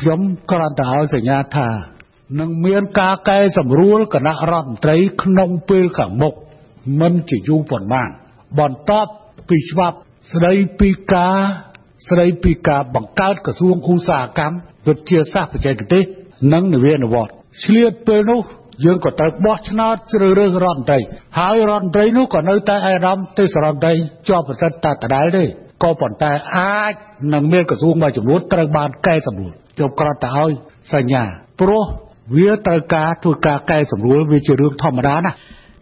ខ្ញុំគ្រាន់តែឲ្យសញ្ញាថានឹងមានការកែសម្រួលគណៈរដ្ឋមន្ត្រីក្នុងពេលខាងមុខមិនជាយូរប៉ុន្មាន បន្ទាប់ពីច្បាប់ស្ដីពីការស្ដីពីការបង្កើតក្រសួងឧស្សាហកម្មវិទ្យាសាស្ត្របច្ចេកទេសនិងនវានុវត្តន៍ឆ្លៀតពេលនោះយើងក៏ត្រូវបោះឆ្នោតជ្រើសរើសរដ្ឋមន្ត្រីហើយរដ្ឋមន្ត្រីនោះក៏នៅតែអារម្មណ៍ទេសរដ្ឋមន្ត្រីជាប់ប្រសិទ្ធតែដដែលទេក៏ប៉ុន្តែអាចនឹងមានក្រសួងមួយចំនួនត្រូវបានកែសម្រួល ខ្ញុំគ្រាន់តែឲ្យសញ្ញាព្រោះវាត្រូវការធ្វើការកែសម្រួលវាជារឿងធម្មតាណា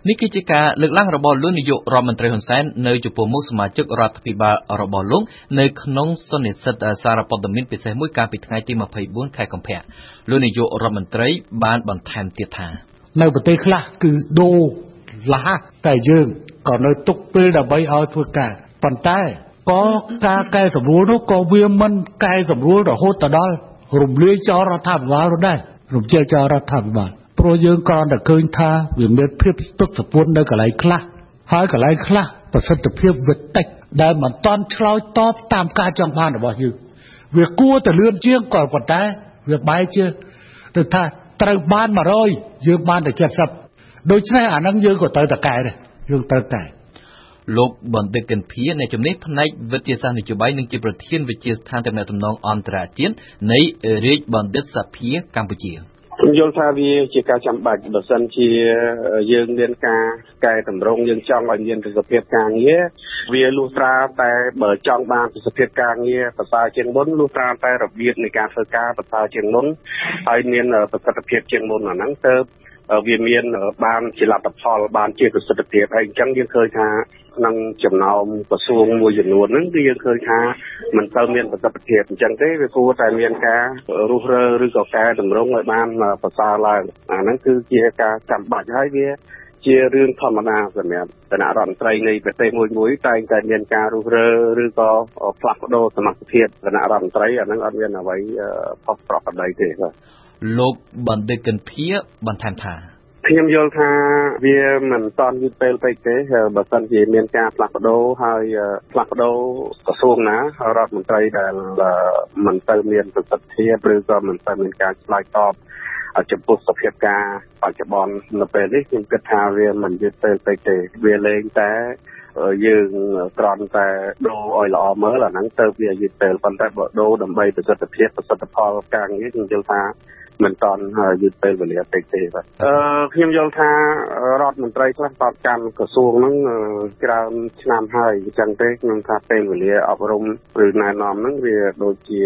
នេះគឺជាការលើកឡើងរបស់លោកនាយករដ្ឋមន្ត្រីហ៊ុនសែននៅចំពោះមុខសមាជិករដ្ឋាភិបាលរបស់លោកនៅក្នុងសន្និសីទសារព័ត៌មានពិសេសមួយកាលពីថ្ងៃទី24ខែកុម្ភៈលោកនាយករដ្ឋមន្ត្រីបានបន្ថែមទៀតថានៅប្រទេសខ្លះគឺដូរលះតែយើងក៏នៅទុកពេលដើម្បីឲ្យធ្វើការប៉ុន្តែក៏ការកែសម្រួលនោះក៏វាមិនកែសម្រួលរហូតទៅដល់ រំលាយចោលរដ្ឋាភិបាលនោះដែររំជើចោលរដ្ឋាភិបាលព្រោះយើងគ្រាន់តែឃើញថាវាមានភាពស្ពឹកស្ពួននៅកន្លែងខ្លះហើយកន្លែងខ្លះប្រសិទ្ធភាពវាតិចដែលមិនតាន់ឆ្លើយតបតាមការចង់បានរបស់យើងវាគួរតែលឿនជាងក៏ប៉ុន្តែវាបែរជាទៅថាត្រូវបាន100យើងបានតែ70ដូច្នេះអានឹងយើងក៏ត្រូវតែកែដែរយើងត្រូវកែ លោកបណ្ឌិតកិនភៀអ្នកជំនាញផ្នែកវិទ្យាសាស្ត្រនយោបាយនិងជាប្រធានវិទ្យាស្ថានទំនាក់ទំនងអន្តរជាតិនៃរាជបណ្ឌិតសភាកម្ពុជាខ្ញុំយល់ថាវាជាការចាំបាច់បើសិនជាយើងមានការកែតម្រង់យើងចង់ឲ្យមានប្រសិទ្ធភាពការងារវាលុះត្រាតែបើចង់បានប្រសិទ្ធភាពការងារប្រសើរជាងមុនលុះត្រាតែរបៀបនៃការធ្វើការប្រសើរជាងមុនហើយមានប្រសិទ្ធភាពជាងមុនអាហ្នឹងទៅវាមានបានជាលទ្ធផលបានជាប្រសិទ្ធភាពហើយអញ្ចឹងយើងឃើញថា ក្នុងចំណោមក្រសួងមួយចំនួនហ្នឹងគឺយើងឃើញថាមិនទៅមានប្រសិទ្ធភាពអញ្ចឹងទេវាគួរតែមានការរុះរើឬក៏កែតម្រង់ឲ្យបានប្រសើរឡើងអាហ្នឹងគឺជាការចាំបាច់ហើយវាជារឿងធម្មតាសម្រាប់គណៈរដ្ឋមន្ត្រីនៃប្រទេសមួយមួយតែងតែមានការរុះរើឬក៏ផ្លាស់ប្ដូរសមត្ថភាពគណៈរដ្ឋមន្ត្រីអាហ្នឹងអត់មានអ្វីផុសប្រក្រតីទេបាទលោកបណ្ឌិតកិនភៀបន្ថែមថា ខ្ញុំយល់ថាវាមិនតាន់យឺតពេលពេកទេបើសិនជាមានការផ្លាស់ប្ដូរហើយផ្លាស់ប្ដូរក្រសួងណារដ្ឋមន្ត្រីដែលមិនទៅមានប្រសិទ្ធភាពឬក៏មិនទៅមានការឆ្លើយតបចំពោះសភាពការបច្ចុប្បន្ននៅពេលនេះខ្ញុំគិតថាវាមិនយឺតពេលពេកទេវាលែងតែយើងត្រង់តែដូរឲ្យល្អមើលអាហ្នឹងទៅវាយឺតពេលប៉ុន្តែបើដូរដើម្បីប្រសិទ្ធភាពប្រសិទ្ធផលការងារខ្ញុំយល់ថា មិនតន់យឺតពេលវេលាពេកទេបាទអឺខ្ញុំយល់ថារដ្ឋមន្ត្រីខ្លះតបកម្មក្រសួងហ្នឹងច្រើនឆ្នាំហើយអញ្ចឹងទេខ្ញុំថាពេលវេលាអប់រំឬណែនាំហ្នឹងវាដូចជា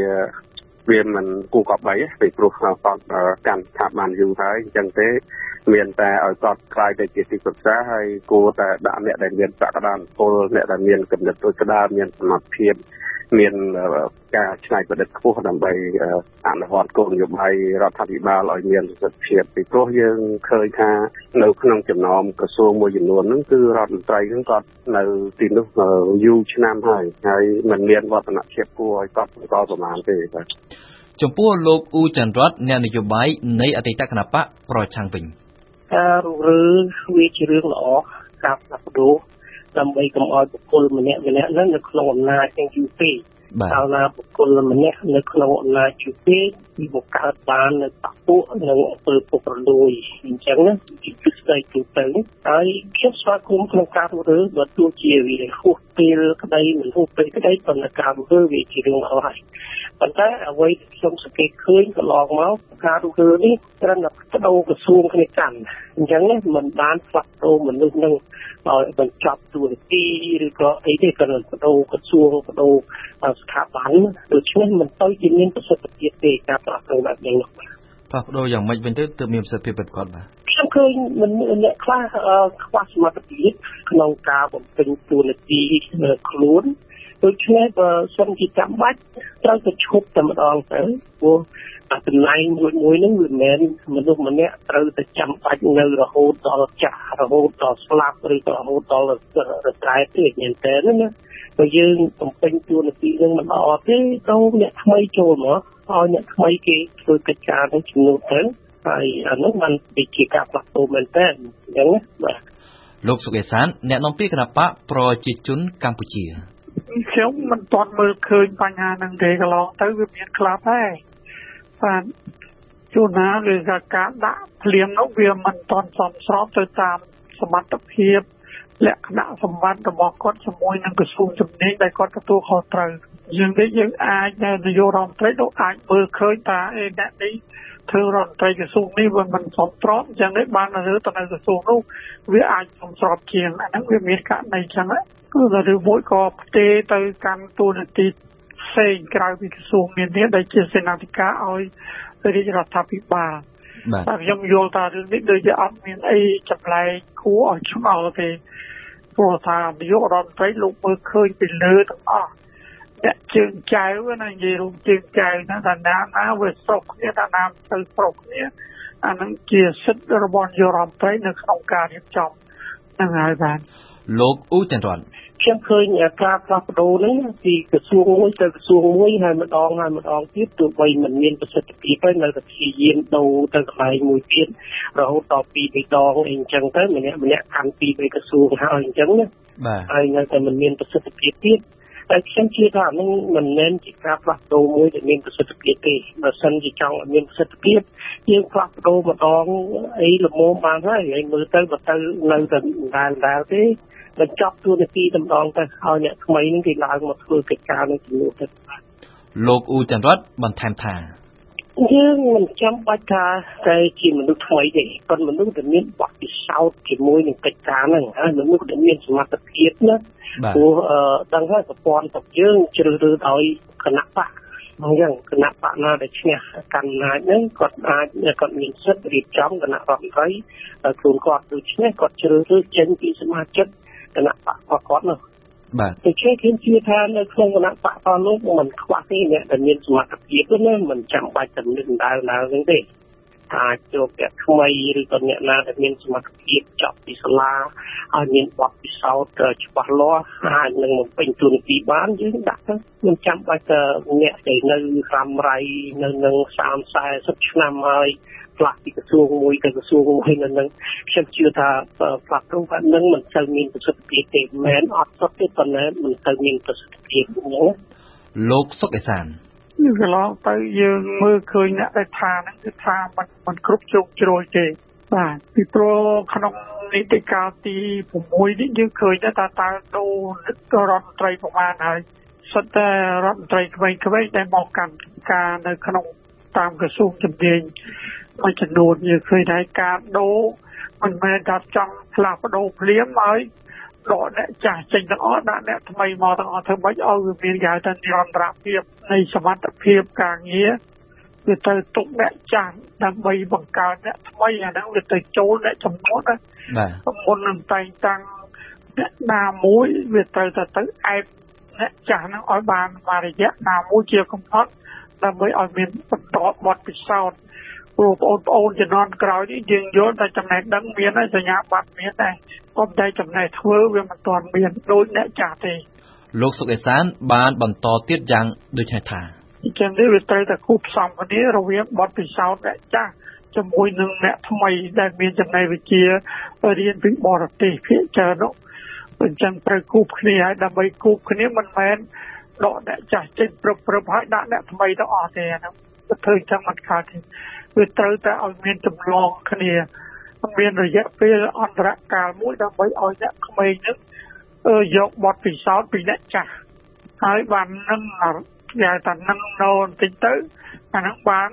វាមិនគូកប់បីពីព្រោះគាត់កាន់ស្ថាប័នយូរហើយអញ្ចឹងទេមានតែឲ្យគាត់ខ្លាយទៅជាទីប្រឹក្សាហើយគួរតែដាក់អ្នកដែលមានសក្តានុពលអ្នកដែលមានគំនិតដូចក្តារមានសមត្ថភាព មានការច្នៃប្រឌិតខ្ពស់ដើម្បីអនុវត្តគោលនយោបាយរដ្ឋាភិបាលឲ្យមានប្រសិទ្ធភាពពីព្រោះយើងឃើញថានៅក្នុងចំណោមក្រសួងមួយចំនួនហ្នឹងគឺរដ្ឋមន្ត្រីហ្នឹងគាត់នៅទីនោះយូរឆ្នាំហើយហើយมันមានវឌ្ឍនភាពគួរឲ្យកត់សម្គាល់ប្រមាណទេបាទចំពោះលោកអ៊ូចន្ទរតអ្នកនយោបាយនៃអតីតគណបកប្រឆាំងវិញការរុះរើវាជារឿងល្អការផ្លាស់ប្ដូរ ដើម្បីកុំឲ្យបុគ្គលម្នាក់ម្នាក់ហ្នឹងនៅក្នុងអំណាចទាំងយូរពេក កាលណាបុគ្គលម្នាក់នៅក្នុងអំណាចយូរពេកវាបង្កើតបាននៅបពួកនិងអំពើពុករលួយអញ្ចឹងណាជាទស្សនវិជ្ជាទូទៅហើយខ្ញុំស្វាគមន៍ក្នុងការធ្វើបើទោះជាវាហួសពេលក្តីមិនហួសពេលក្តីប៉ុន្តែការធ្វើវាជារឿងល្អហើយប៉ុន្តែអ្វីដែលខ្ញុំសង្កេតឃើញកន្លងមកការធ្វើនេះត្រឹមតែបដូរក្រសួងគ្នាកាន់អញ្ចឹងណាมันបានផ្លាស់ប្ដូរមនុស្សនឹងឲ្យបញ្ចប់ទួនាទីឬក៏អីទេក៏បដូរក្រសួងបដូរស្ថាប័នដូច្នេះមិនទៅជាមានប្រសិទ្ធភាពទេការផ្លាស់ប្ដូរបែបនេះនោះផ្លាស់ប្ដូរយ៉ាងម៉េចវិញទៅទើបមានប្រសិទ្ធភាពពិតប្រាកដបាទខ្ញុំឃើញមិនអ្នកខ្លះខ្វះសមត្ថភាពក្នុងការបំពេញតួនាទីខ្លួន ដូច្នេះបើសិនជាចាំបាច់ត្រូវទៅឈប់តែម្ដងទៅព្រោះអាកន្លែងមួយមួយហ្នឹងវាមិនមែនមនុស្សម្នាក់ត្រូវតែចាំបាច់នៅរហូតដល់ចាស់រហូតដល់ស្លាប់ឬក៏រហូតដល់រត្រែទេមែនតើណាបើយើងបំពេញតួនាទីនឹងមិនល្អទេទៅអ្នកថ្មីចូលមកឲ្យអ្នកថ្មីគេធ្វើកិច្ចការនឹងជំនួសទៅហើយអានោះมันវាជាការផ្លាស់ប្ដូរមែនតើអញ្ចឹងបាទលោកសុកេសានអ្នកនាំពាក្យគណៈបកប្រជាជនកម្ពុជា ខ្ញុំមិនទាន់មើលឃើញបញ្ហាហ្នឹងទេកន្លងទៅវាមានខ្លះដែរបាទជួនណាឬក៏ការដាក់ភ្លៀងនោះវាមិនទាន់សមស្របទៅតាមសមត្ថភាពលក្ខណៈសម្បត្តិរបស់គាត់ជាមួយនឹងក្រសួងជំនាញដែលគាត់ទទួលខុសត្រូវយើងនេះយើងអាចនាយករដ្ឋមន្ត្រីនោះអាចមើលឃើញថាអេអ្នកនេះ ធ្វើរដ្ឋមន្ត្រីក្រសួងនេះវាមិនសមស្របអញ្ចឹងនេះបានរើទៅនៅក្រសួងនោះវាអាចសមស្របជាងអាហ្នឹងវាមានករណីអញ្ចឹងគឺឬមួយក៏ផ្ទេទៅកាន់ទូនាទីផ្សេងក្រៅពីក្រសួងមាននេះដែលជាសេនាធិការឲ្យរាជរដ្ឋាភិបាលបាទខ្ញុំយល់ថារឿងនេះដូចជាអត់មានអីចម្លែកគួរឲ្យឆ្ងល់ទេព្រោះថានាយករដ្ឋមន្ត្រីលោកមើលឃើញពីលើទាំងអស់ អ្នកជើងចៅណានិយាយរួមជើងចៅណាតាណាណាវាស្រុកគ្នាតាណាទៅស្រុកគ្នាអានឹងជាសិទ្ធិរបស់នាយករដ្ឋមន្ត្រីនៅក្នុងការរៀបចំហ្នឹងហើយបាទលោកអ៊ូចន្ទរតខ្ញុំឃើញការផ្លាស់ប្ដូរហ្នឹងពីក្រសួងមួយទៅក្រសួងមួយហើយម្ដងហើយម្ដងទៀតទោះបីមិនមានប្រសិទ្ធភាពទេនៅតែព្យាយាមដូរទៅកន្លែងមួយទៀតរហូតដល់ពីរដងអីអញ្ចឹងទៅម្នាក់ម្នាក់កាន់ពីរបីក្រសួងហើយអញ្ចឹងណាបាទហើយនៅតែមិនមានប្រសិទ្ធភាពទៀត តែខ្ញុំជឿថានឹងមិនមែនជាការផ្លាស់ប្ដូរមួយដែលមានប្រសិទ្ធភាពទេបើសិនជាចង់ឲ្យមានប្រសិទ្ធភាពយើងផ្លាស់ប្ដូរម្ដងអីល្មមបានហើយហើយមើលទៅបើទៅនៅតែដែរដែរទេបញ្ចប់ទួនាទីតម្ដងទៅឲ្យអ្នកថ្មីនឹងគេឡើងមកធ្វើកិច្ចការនឹងជំនួសទៅលោកអ៊ូចន្ទរតបន្ថែមថា យើងមិនចាំបាច់ថាតែជាមនុស្សថ្មីទេប៉ុន្តែមនុស្សដែលមានបទពិសោធន៍ជាមួយនឹងកិច្ចការហ្នឹងហើយមនុស្សដែលមានសមត្ថភាពណាព្រោះដឹងហើយប្រព័ន្ធរបស់យើងជ្រើសរើសដោយគណៈបកអញ្ចឹងគណៈបកណាដែលឈ្នះកាន់អំណាចហ្នឹងគាត់អាចគាត់មានសិទ្ធិរៀបចំគណៈរដ្ឋមន្ត្រីខ្លួនគាត់ដូចឈ្នះគាត់ជ្រើសរើសចេញពីសមាជិកគណៈបករបស់គាត់នោះ បាទតែគេខ្ញុំជឿថានៅក្នុងគណៈបកតលោកមិនខ្វះទេអ្នកដែលមានសមត្ថភាពទេណាមិនចាំបាច់តែនឹងដើរដើរហ្នឹងទេអាចចូលអ្នកថ្មីឬក៏អ្នកណាដែលមានសមត្ថភាពចប់ពីសាលាឲ្យមានបទពិសោធន៍ច្បាស់លាស់អាចនឹងបំពេញទូនាទីបានយើងដាក់ទៅមិនចាំបាច់តែអ្នកដែលនៅរ៉ាំរៃនៅនឹង30 40ឆ្នាំហើយ ផ្លាស់ពីក្រសួងមួយទៅក្រសួងមួយនៅនឹងខ្ញុំជឿថាផ្លាស់ប្ដូរបែបហ្នឹងមិនសូវមានប្រសិទ្ធភាពទេមិនមែនអត់សុទ្ធទេប៉ុន្តែមិនសូវមានប្រសិទ្ធភាពអញ្ចឹងលោកសុកអេសានកន្លងទៅយើងមើលឃើញអ្នកដែលថាហ្នឹងគឺថាมันมันគ្រប់ជ្រុងជ្រោយទេបាទពីព្រោះក្នុងនីតិកាលទី6នេះយើងឃើញថាតើតើដូររដ្ឋមន្ត្រីប្រមាណហើយសុទ្ធតែរដ្ឋមន្ត្រីក្មេងៗដែលមកកាន់ការនៅក្នុងតាមក្រសួងជំនាញ មួយចំនួនយើងឃើញថាការដូរមិនមែនថាចង់ផ្លាស់ប្ដូរភ្លាមហើយដកអ្នកចាស់ចេញទាំងអស់ដាក់អ្នកថ្មីមកទាំងអស់ធ្វើម៉េចឲ្យវាមានគេហៅថានិរន្តរភាពនៃសមត្ថភាពការងារវាទៅទុកអ្នកចាស់ដើម្បីបង្កើតអ្នកថ្មីអាហ្នឹងវាទៅចូលអ្នកចំនួនណាបាទមុននឹងតែងតាំងអ្នកណាមួយវាទៅទៅទៅអែបអ្នកចាស់ហ្នឹងឲ្យបានមួយរយៈណាមួយជាកំណត់ដើម្បីឲ្យមានបន្តបទពិសោធន៍ ព្រោះបងប្អូនជំនាន់ក្រោយនេះយើងយល់តែចំណេះដឹងមានហើយសញ្ញាបត្រមានដែរប៉ុន្តែចំណេះធ្វើវាមិនទាន់មានដូចអ្នកចាស់ទេលោកសុកអេសាន បានបន្តទៀតយ៉ាងដូចនេះថាអញ្ចឹងនេះវាត្រូវតែគូផ្សំគ្នារវាងបទពិសោធន៍អ្នកចាស់ជាមួយនឹងអ្នកថ្មីដែលមានចំណេះវិជ្ជារៀនពីបរទេសភាគច្រើននោះអញ្ចឹងត្រូវគូគ្នាហើយដើម្បីគូគ្នាមិនមែនដកអ្នកចាស់ចេញព្រឹបព្រឹបហើយដាក់អ្នកថ្មីទៅអស់ទេហ្នឹងធ្វើអញ្ចឹងមិនកើតទេ វាត្រូវតែឲ្យមានចម្លងគ្នាមានរយៈពេលអន្តរកាលមួយដើម្បីឲ្យអ្នកក្មេងនឹងយកបទពិសោធន៍ពីអ្នកចាស់ហើយបាននឹងគេថានឹងនៅបន្តិចទៅអានឹងបាន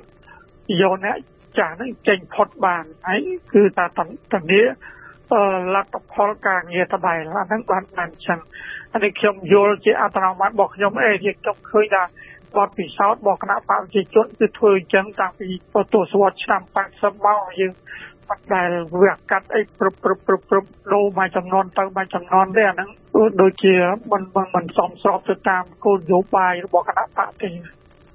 យកអ្នកចាស់នឹងចេញផុតបានហើយគឺថាតនីលទ្ធផលការងារតបែអាហ្នឹងបានបានចឹងអានេះខ្ញុំយល់ជាអត្តនោម័តរបស់ខ្ញុំអេជាខ្ញុំឃើញថា បទពិសោធន៍របស់គណៈបព្វជិជនគឺធ្វើអញ្ចឹងតាំងពីទសវត្សរ៍ឆ្នាំ80មកយើងបាត់ដែលវាកាត់អីព្រឹបព្រឹបព្រឹបព្រឹបដូរមួយចំនួនទៅមួយចំនួនទេអាហ្នឹងដូចជាមិនមិនសមស្របទៅតាមគោលនយោបាយរបស់គណៈបព្វទេ